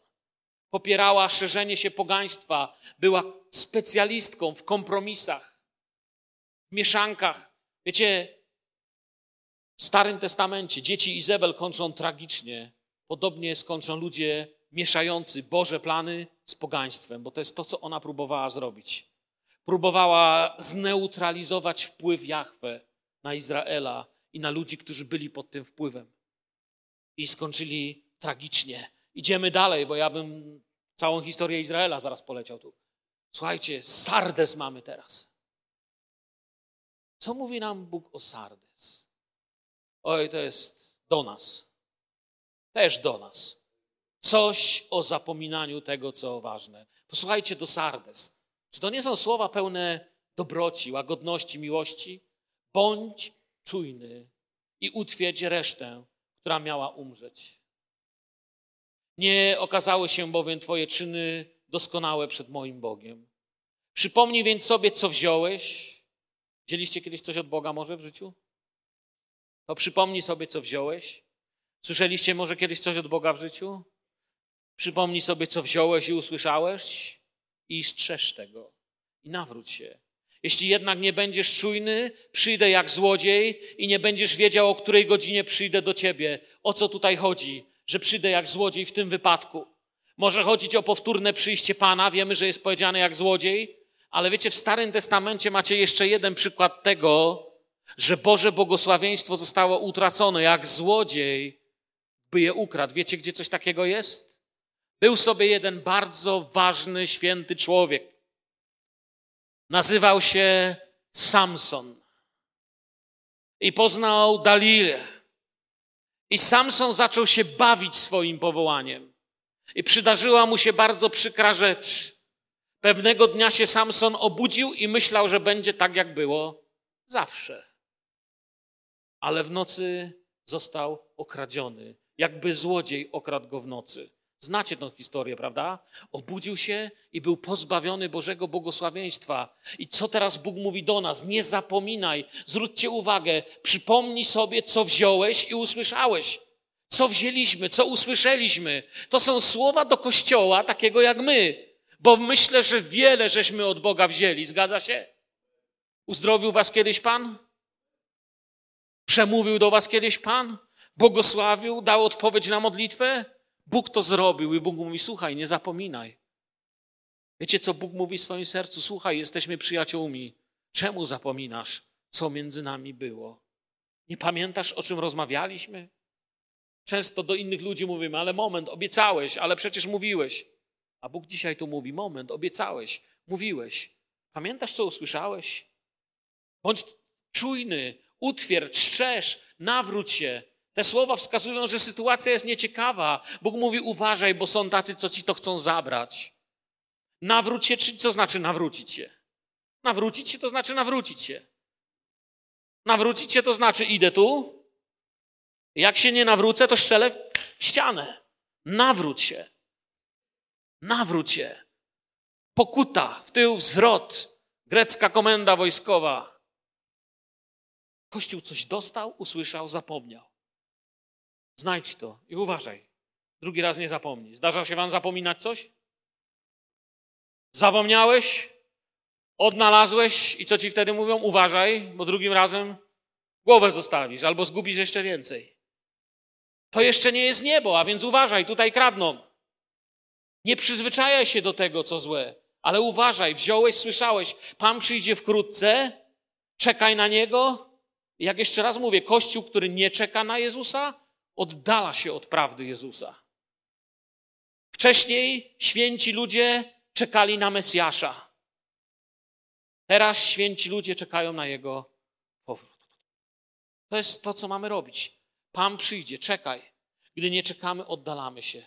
Popierała szerzenie się pogaństwa. Była specjalistką w kompromisach, w mieszankach. Wiecie, w Starym Testamencie dzieci Izabel kończą tragicznie. Podobnie skończą ludzie mieszający Boże plany z pogaństwem, bo to jest to, co ona próbowała zrobić. Próbowała zneutralizować wpływ Jahwe na Izraela i na ludzi, którzy byli pod tym wpływem. I skończyli tragicznie. Idziemy dalej, bo ja bym całą historię Izraela zaraz poleciał tu. Słuchajcie, Sardes mamy teraz. Co mówi nam Bóg o Sardes? Oj, to jest do nas. Też do nas. Coś o zapominaniu tego, co ważne. Posłuchajcie do Sardes. Czy to nie są słowa pełne dobroci, łagodności, miłości? Bądź czujny i utwierdź resztę, która miała umrzeć. Nie okazały się bowiem Twoje czyny doskonałe przed moim Bogiem. Przypomnij więc sobie, co wziąłeś. Wzięliście kiedyś coś od Boga może w życiu? To przypomnij sobie, co wziąłeś. Słyszeliście może kiedyś coś od Boga w życiu? Przypomnij sobie, co wziąłeś i usłyszałeś i strzeż tego. I nawróć się. Jeśli jednak nie będziesz czujny, przyjdę jak złodziej i nie będziesz wiedział, o której godzinie przyjdę do ciebie. O co tutaj chodzi? Że przyjdę jak złodziej w tym wypadku. Może chodzić o powtórne przyjście Pana, wiemy, że jest powiedziane jak złodziej, ale wiecie, w Starym Testamencie macie jeszcze jeden przykład tego, że Boże błogosławieństwo zostało utracone jak złodziej, by je ukradł. Wiecie, gdzie coś takiego jest? Był sobie jeden bardzo ważny, święty człowiek. Nazywał się Samson. I poznał Dalilę. I Samson zaczął się bawić swoim powołaniem. I przydarzyła mu się bardzo przykra rzecz. Pewnego dnia się Samson obudził i myślał, że będzie tak, jak było zawsze. Ale w nocy został okradziony. Jakby złodziej okradł go w nocy. Znacie tę historię, prawda? Obudził się i był pozbawiony Bożego błogosławieństwa. I co teraz Bóg mówi do nas? Nie zapominaj, zwróćcie uwagę, przypomnij sobie, co wziąłeś i usłyszałeś. Co wzięliśmy, co usłyszeliśmy. To są słowa do kościoła, takiego jak my. Bo myślę, że wiele żeśmy od Boga wzięli. Zgadza się? Uzdrowił was kiedyś Pan? Przemówił do was kiedyś Pan? Błogosławił? Dał odpowiedź na modlitwę? Bóg to zrobił i Bóg mówi: Słuchaj, nie zapominaj. Wiecie, co Bóg mówi w swoim sercu? Słuchaj, jesteśmy przyjaciółmi. Czemu zapominasz, co między nami było? Nie pamiętasz, o czym rozmawialiśmy? Często do innych ludzi mówimy, ale moment, obiecałeś, ale przecież mówiłeś. A Bóg dzisiaj tu mówi: moment, obiecałeś, mówiłeś. Pamiętasz, co usłyszałeś? Bądź czujny, utwierdź, strzeż, nawróć się, te słowa wskazują, że sytuacja jest nieciekawa. Bóg mówi: uważaj, bo są tacy, co ci to chcą zabrać. Nawróć się, czy co znaczy nawrócić się? Nawrócić się to znaczy nawrócić się. Nawrócić się to znaczy idę tu. Jak się nie nawrócę, to strzelę w ścianę. Nawróć się. Nawróć się. Pokuta, w tył. Grecka komenda wojskowa. Kościół coś dostał, usłyszał, zapomniał. Znajdź to i uważaj. Drugi raz nie zapomnij. Zdarza się wam zapominać coś? Zapomniałeś? Odnalazłeś i co ci wtedy mówią? Uważaj, bo drugim razem głowę zostawisz albo zgubisz jeszcze więcej. To jeszcze nie jest niebo, a więc uważaj, tutaj kradną. Nie przyzwyczajaj się do tego, co złe, ale uważaj, wziąłeś, słyszałeś, Pan przyjdzie wkrótce, czekaj na Niego. Jak jeszcze raz mówię, Kościół, który nie czeka na Jezusa, oddala się od prawdy Jezusa. Wcześniej święci ludzie czekali na Mesjasza. Teraz święci ludzie czekają na Jego powrót. To jest to, co mamy robić. Pan przyjdzie, czekaj. Gdy nie czekamy, oddalamy się.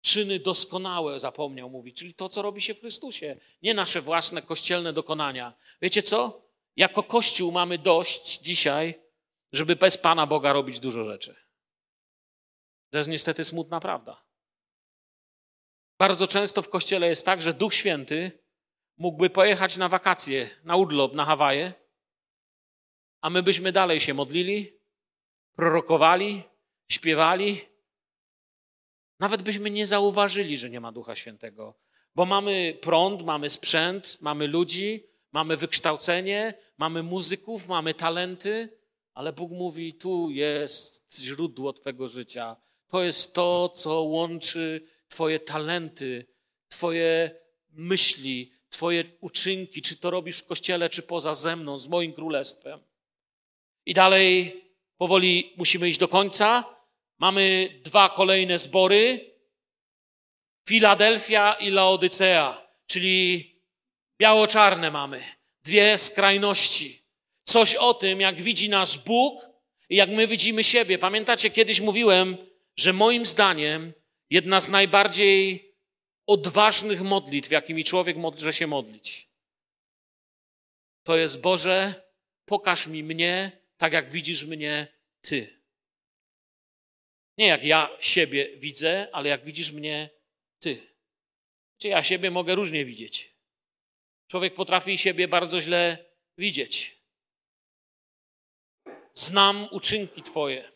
Czyny doskonałe zapomniał mówić, czyli to, co robi się w Chrystusie, nie nasze własne kościelne dokonania. Wiecie co? Jako Kościół mamy dość dzisiaj, żeby bez Pana Boga robić dużo rzeczy. To jest niestety smutna prawda. Bardzo często w Kościele jest tak, że Duch Święty mógłby pojechać na wakacje, na urlop, na Hawaje, a my byśmy dalej się modlili, prorokowali, śpiewali. Nawet byśmy nie zauważyli, że nie ma Ducha Świętego, bo mamy prąd, mamy sprzęt, mamy ludzi, mamy wykształcenie, mamy muzyków, mamy talenty, ale Bóg mówi: Tu jest źródło Twojego życia. To jest to, co łączy Twoje talenty, Twoje myśli, Twoje uczynki, czy to robisz w kościele, czy poza ze mną, z moim królestwem. I dalej powoli musimy iść do końca. Mamy dwa kolejne zbory: Filadelfia i Laodycea, czyli biało-czarne mamy. Dwie skrajności. Coś o tym, jak widzi nas Bóg i jak my widzimy siebie. Pamiętacie, kiedyś mówiłem, że moim zdaniem jedna z najbardziej odważnych modlitw, jakimi człowiek może się modlić, to jest Boże, pokaż mi mnie tak, jak widzisz mnie Ty. Nie jak ja siebie widzę, ale jak widzisz mnie Ty. Czy ja siebie mogę różnie widzieć. Człowiek potrafi siebie bardzo źle widzieć. Znam uczynki Twoje.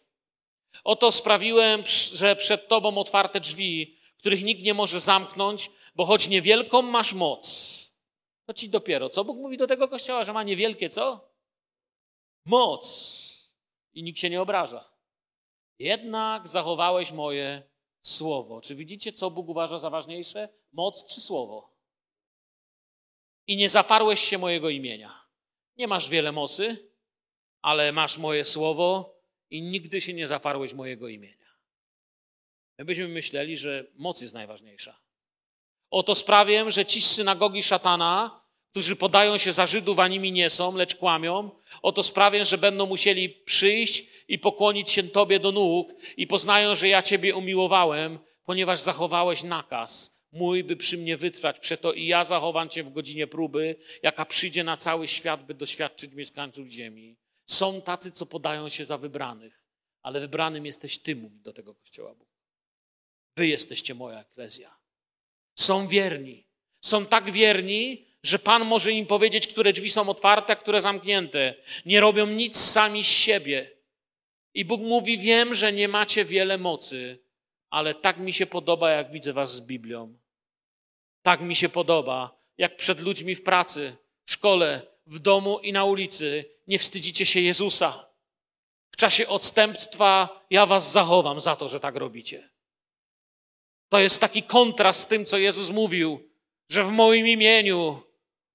Oto sprawiłem, że przed Tobą otwarte drzwi, których nikt nie może zamknąć, bo choć niewielką masz moc, to ci dopiero. Co Bóg mówi do tego kościoła, że ma niewielkie co? Moc. I nikt się nie obraża. Jednak zachowałeś moje słowo. Czy widzicie, co Bóg uważa za ważniejsze? Moc czy słowo? I nie zaparłeś się mojego imienia. Nie masz wiele mocy, ale masz moje słowo i nigdy się nie zaparłeś mojego imienia. My byśmy myśleli, że moc jest najważniejsza. Oto sprawię, że ci z synagogi szatana, którzy podają się za Żydów, a nimi nie są, lecz kłamią, oto sprawię, że będą musieli przyjść i pokłonić się Tobie do nóg i poznają, że ja Ciebie umiłowałem, ponieważ zachowałeś nakaz mój, by przy mnie wytrwać. Przeto i ja zachowam Cię w godzinie próby, jaka przyjdzie na cały świat, by doświadczyć mieszkańców ziemi. Są tacy, co podają się za wybranych, ale wybranym jesteś Ty, mówi do tego Kościoła Bóg. Wy jesteście moja eklezja. Są wierni. Są tak wierni, że Pan może im powiedzieć, które drzwi są otwarte, a które zamknięte. Nie robią nic sami z siebie. I Bóg mówi: Wiem, że nie macie wiele mocy, ale tak mi się podoba, jak widzę Was z Biblią. Tak mi się podoba, jak przed ludźmi w pracy, w szkole, w domu i na ulicy nie wstydzicie się Jezusa. W czasie odstępstwa ja was zachowam za to, że tak robicie. To jest taki kontrast z tym, co Jezus mówił, że w moim imieniu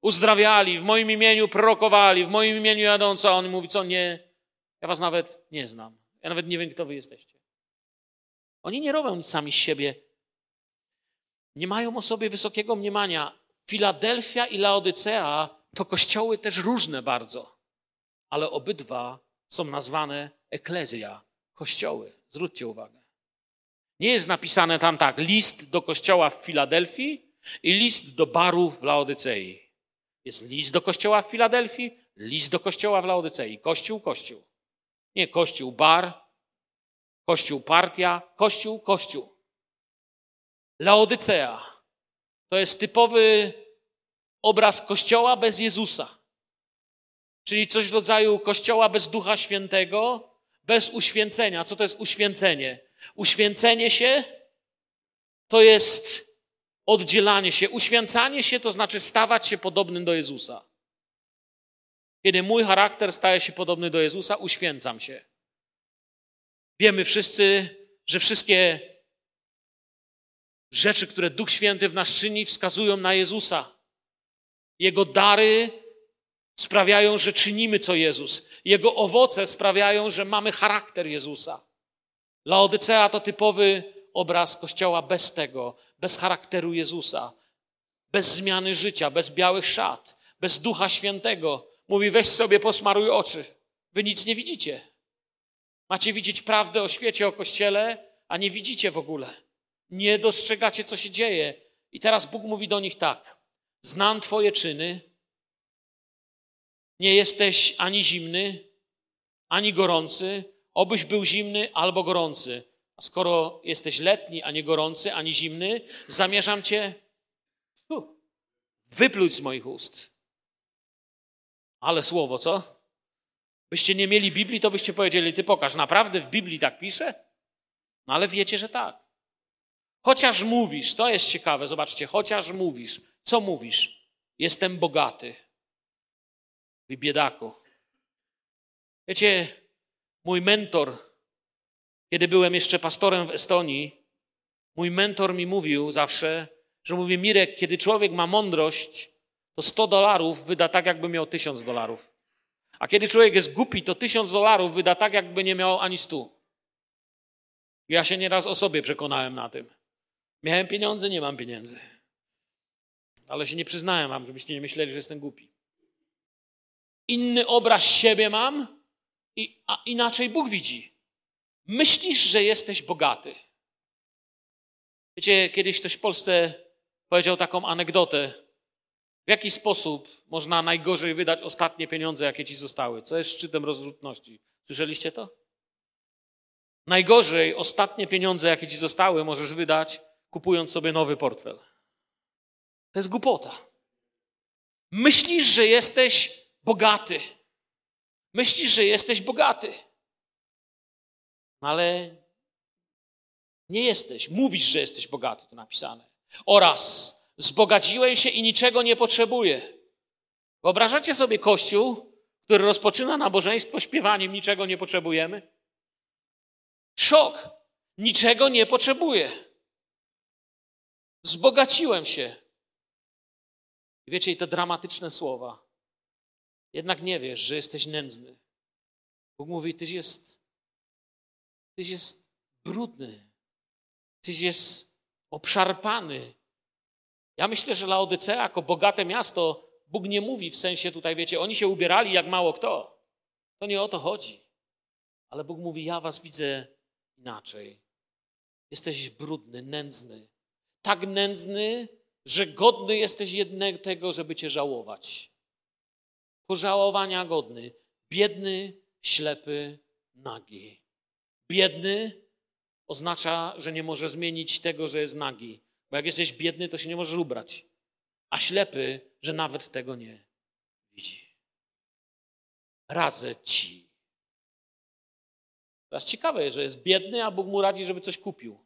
uzdrawiali, w moim imieniu prorokowali, w moim imieniu jadąco, a on mówi, co nie, ja was nawet nie znam. Ja nawet nie wiem, kto wy jesteście. Oni nie robią nic sami z siebie. Nie mają o sobie wysokiego mniemania. Filadelfia i Laodycea to kościoły też różne bardzo, ale obydwa są nazwane eklezja, kościoły. Zwróćcie uwagę. Nie jest napisane tam tak, list do kościoła w Filadelfii i list do baru w Laodycei. Jest list do kościoła w Filadelfii, list do kościoła w Laodycei. Kościół, kościół. Nie kościół, bar, kościół, partia, kościół, kościół. Laodycea to jest typowy obraz kościoła bez Jezusa. Czyli coś w rodzaju kościoła bez Ducha Świętego, bez uświęcenia. Co to jest uświęcenie? Uświęcenie się to jest oddzielanie się. Uświęcanie się to znaczy stawać się podobnym do Jezusa. Kiedy mój charakter staje się podobny do Jezusa, uświęcam się. Wiemy wszyscy, że wszystkie rzeczy, które Duch Święty w nas czyni, wskazują na Jezusa. Jego dary sprawiają, że czynimy co Jezus. Jego owoce sprawiają, że mamy charakter Jezusa. Laodycea to typowy obraz kościoła bez tego, bez charakteru Jezusa, bez zmiany życia, bez białych szat, bez Ducha Świętego. Mówi: weź sobie, posmaruj oczy. Wy nic nie widzicie. Macie widzieć prawdę o świecie, o kościele, a nie widzicie w ogóle. Nie dostrzegacie, co się dzieje. I teraz Bóg mówi do nich tak: Znam Twoje czyny. Nie jesteś ani zimny, ani gorący. Obyś był zimny albo gorący. A skoro jesteś letni, a nie gorący, ani zimny, zamierzam Cię wypluć z moich ust. Ale słowo, co? Byście nie mieli Biblii, to byście powiedzieli, ty pokaż, naprawdę w Biblii tak pisze? No ale wiecie, że tak. Chociaż mówisz, to jest ciekawe, zobaczcie, chociaż mówisz, co mówisz? Jestem bogaty. Wy biedaku. Wiecie, mój mentor, kiedy byłem jeszcze pastorem w Estonii, mój mentor mi mówił zawsze, że mówi Mirek, kiedy człowiek ma mądrość, to 100 dolarów wyda tak, jakby miał 1000 dolarów. A kiedy człowiek jest głupi, to 1000 dolarów wyda tak, jakby nie miał ani 100. Ja się nieraz o sobie przekonałem na tym. Miałem pieniądze, nie mam pieniędzy. Ale się nie przyznałem wam, żebyście nie myśleli, że jestem głupi. Inny obraz siebie mam, a inaczej Bóg widzi. Myślisz, że jesteś bogaty. Wiecie, kiedyś ktoś w Polsce powiedział taką anegdotę. W jaki sposób można najgorzej wydać ostatnie pieniądze, jakie ci zostały? Co jest szczytem rozrzutności? Słyszeliście to? Najgorzej ostatnie pieniądze, jakie ci zostały, możesz wydać, kupując sobie nowy portfel. To jest głupota. Myślisz, że jesteś bogaty. Myślisz, że jesteś bogaty. Ale nie jesteś. Mówisz, że jesteś bogaty, to napisane. Oraz Zbogaciłem się i niczego nie potrzebuję. Wyobrażacie sobie kościół, który rozpoczyna nabożeństwo śpiewaniem niczego nie potrzebujemy? Szok. Niczego nie potrzebuję. Zbogaciłem się. I wiecie, i te dramatyczne słowa. Jednak nie wiesz, że jesteś nędzny. Bóg mówi, tyś jest, tyś jest brudny. Tyś jest obszarpany. Ja myślę, że Laodycea jako bogate miasto, Bóg nie mówi w sensie tutaj, wiecie, oni się ubierali jak mało kto. To nie o to chodzi. Ale Bóg mówi, ja was widzę inaczej. Jesteś brudny, nędzny. Tak nędzny, że godny jesteś jednego tego, żeby cię żałować. Pożałowania godny. Biedny, ślepy, nagi. Biedny oznacza, że nie może zmienić tego, że jest nagi. Bo jak jesteś biedny, to się nie możesz ubrać. A ślepy, że nawet tego nie widzi. Radzę ci. Teraz ciekawe, że jest biedny, a Bóg mu radzi, żeby coś kupił.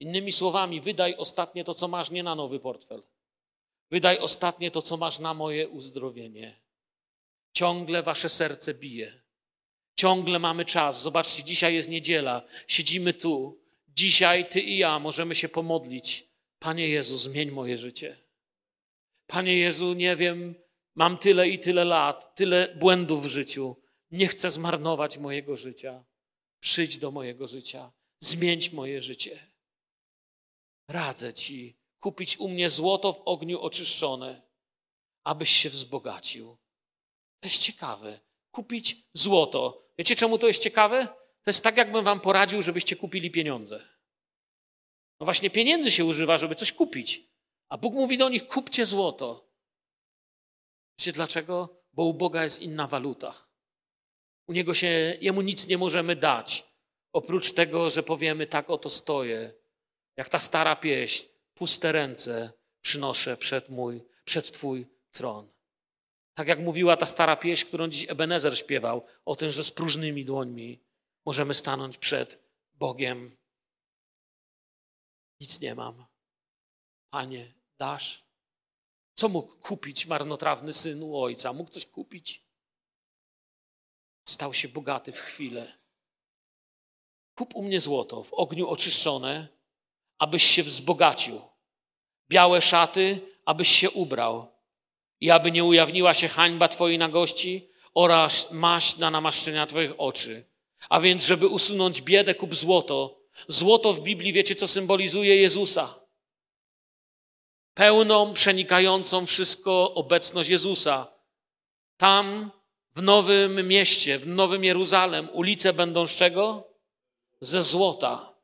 Innymi słowami, wydaj ostatnie to, co masz, nie na nowy portfel. Wydaj ostatnie to, co masz na moje uzdrowienie. Ciągle wasze serce bije. Ciągle mamy czas. Zobaczcie, dzisiaj jest niedziela. Siedzimy tu. Dzisiaj ty i ja możemy się pomodlić. Panie Jezu, zmień moje życie. Panie Jezu, nie wiem, mam tyle i tyle lat, tyle błędów w życiu. Nie chcę zmarnować mojego życia. Przyjdź do mojego życia. Zmień moje życie. Radzę Ci kupić u mnie złoto w ogniu oczyszczone, abyś się wzbogacił. To jest ciekawe. Kupić złoto. Wiecie, czemu to jest ciekawe? To jest tak, jakbym wam poradził, żebyście kupili pieniądze. No właśnie pieniędzy się używa, żeby coś kupić. A Bóg mówi do nich, kupcie złoto. Wiecie dlaczego? Bo u Boga jest inna waluta. U Niego się, Jemu nic nie możemy dać. Oprócz tego, że powiemy, tak oto stoję. Jak ta stara pieśń, puste ręce przynoszę przed mój, przed Twój tron. Tak jak mówiła ta stara pieśń, którą dziś Ebenezer śpiewał, o tym, że z próżnymi dłońmi możemy stanąć przed Bogiem. Nic nie mam. Panie, dasz? Co mógł kupić marnotrawny syn u ojca? Mógł coś kupić? Stał się bogaty w chwilę. Kup u mnie złoto, w ogniu oczyszczone, abyś się wzbogacił. Białe szaty, abyś się ubrał. I aby nie ujawniła się hańba Twojej nagości oraz maść na namaszczenia Twoich oczy. A więc, żeby usunąć biedę, kup złoto. Złoto w Biblii, wiecie, co symbolizuje Jezusa? Pełną, przenikającą wszystko obecność Jezusa. Tam, w Nowym Mieście, w Nowym Jeruzalem, ulice będą z czego? Ze złota.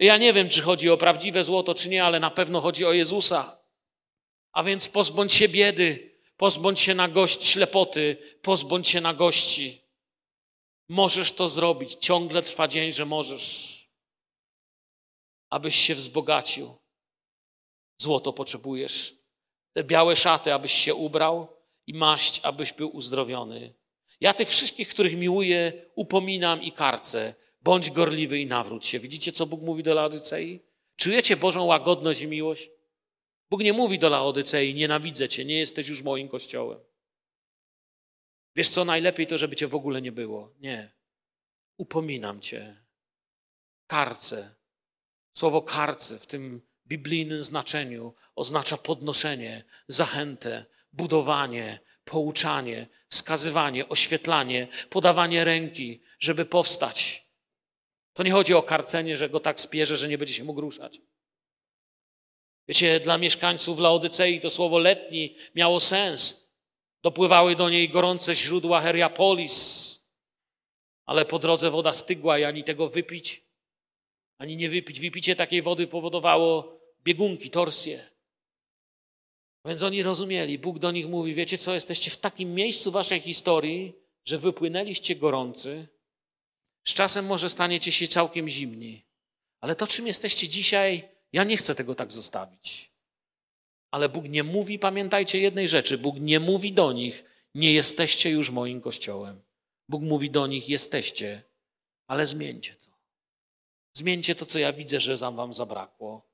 Ja nie wiem, czy chodzi o prawdziwe złoto, czy nie, ale na pewno chodzi o Jezusa. A więc pozbądź się biedy, pozbądź się nagości, ślepoty, pozbądź się nagości. Możesz to zrobić. Ciągle trwa dzień, że możesz. Abyś się wzbogacił. Złoto potrzebujesz. Te białe szaty, abyś się ubrał i maść, abyś był uzdrowiony. Ja tych wszystkich, których miłuję, upominam i karcę. Bądź gorliwy i nawróć się. Widzicie, co Bóg mówi do Laodycei? Czujecie Bożą łagodność i miłość? Bóg nie mówi do Laodycei, nienawidzę cię, nie jesteś już moim kościołem. Wiesz co, najlepiej to, żeby cię w ogóle nie było. Nie. Upominam cię. Karce. Słowo karce w tym biblijnym znaczeniu oznacza podnoszenie, zachętę, budowanie, pouczanie, wskazywanie, oświetlanie, podawanie ręki, żeby powstać. To nie chodzi o karcenie, że go tak spierze, że nie będzie się mógł ruszać. Wiecie, dla mieszkańców Laodycei to słowo letni miało sens. Dopływały do niej gorące źródła Heriapolis, ale po drodze woda stygła i ani tego wypić, ani nie wypić. Wypicie takiej wody powodowało biegunki, torsje. Więc oni rozumieli, Bóg do nich mówi, wiecie co, jesteście w takim miejscu waszej historii, że wypłynęliście gorący, z czasem może staniecie się całkiem zimni. Ale to, czym jesteście dzisiaj, ja nie chcę tego tak zostawić. Ale Bóg nie mówi, pamiętajcie jednej rzeczy: Bóg nie mówi do nich, nie jesteście już moim kościołem. Bóg mówi do nich, jesteście, ale zmieńcie to. Zmieńcie to, co ja widzę, że wam zabrakło.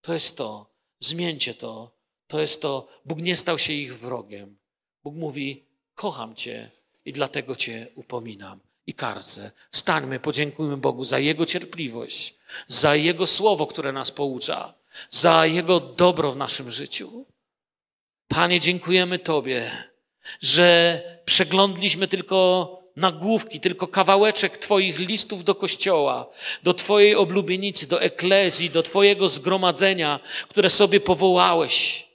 To jest to. Zmieńcie to. To jest to. Bóg nie stał się ich wrogiem. Bóg mówi: Kocham Cię i dlatego Cię upominam i karcę. Wstańmy, podziękujmy Bogu za Jego cierpliwość, za Jego słowo, które nas poucza, za Jego dobro w naszym życiu. Panie, dziękujemy Tobie, że przeglądliśmy tylko nagłówki, tylko kawałeczek Twoich listów do kościoła, do Twojej oblubienicy, do eklezji, do Twojego zgromadzenia, które sobie powołałeś.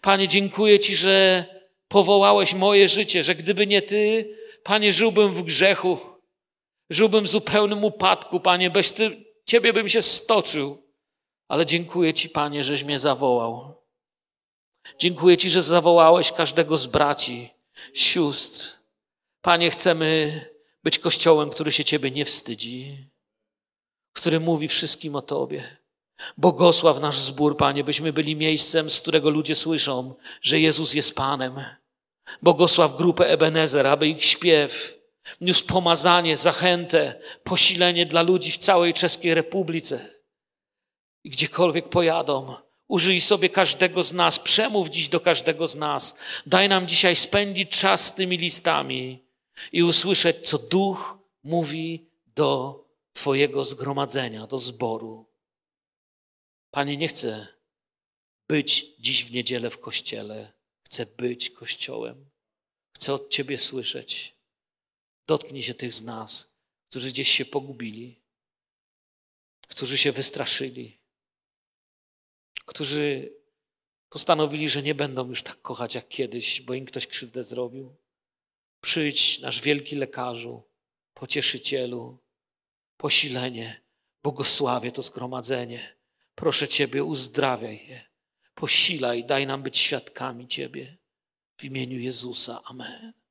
Panie, dziękuję Ci, że powołałeś moje życie, że gdyby nie Ty, Panie, żyłbym w grzechu, żyłbym w zupełnym upadku, Panie, bez ty, Ciebie bym się stoczył. Ale dziękuję Ci, Panie, żeś mnie zawołał. Dziękuję Ci, że zawołałeś każdego z braci, sióstr. Panie, chcemy być kościołem, który się Ciebie nie wstydzi, który mówi wszystkim o Tobie. Błogosław nasz zbór, Panie, byśmy byli miejscem, z którego ludzie słyszą, że Jezus jest Panem. Błogosław grupę Ebenezer, aby ich śpiew niósł pomazanie, zachętę, posilenie dla ludzi w całej Czeskiej Republice. I gdziekolwiek pojadą, użyj sobie każdego z nas, przemów dziś do każdego z nas. Daj nam dzisiaj spędzić czas z tymi listami i usłyszeć, co Duch mówi do Twojego zgromadzenia, do zboru. Panie, nie chcę być dziś w niedzielę w kościele Chcę być Kościołem. Chcę od Ciebie słyszeć. Dotknij się tych z nas, którzy gdzieś się pogubili, którzy się wystraszyli, którzy postanowili, że nie będą już tak kochać jak kiedyś, bo im ktoś krzywdę zrobił. Przyjdź, nasz wielki lekarzu, pocieszycielu, posilenie, błogosławie to zgromadzenie. Proszę Ciebie, uzdrawiaj je posilaj, daj nam być świadkami Ciebie. W imieniu Jezusa. Amen.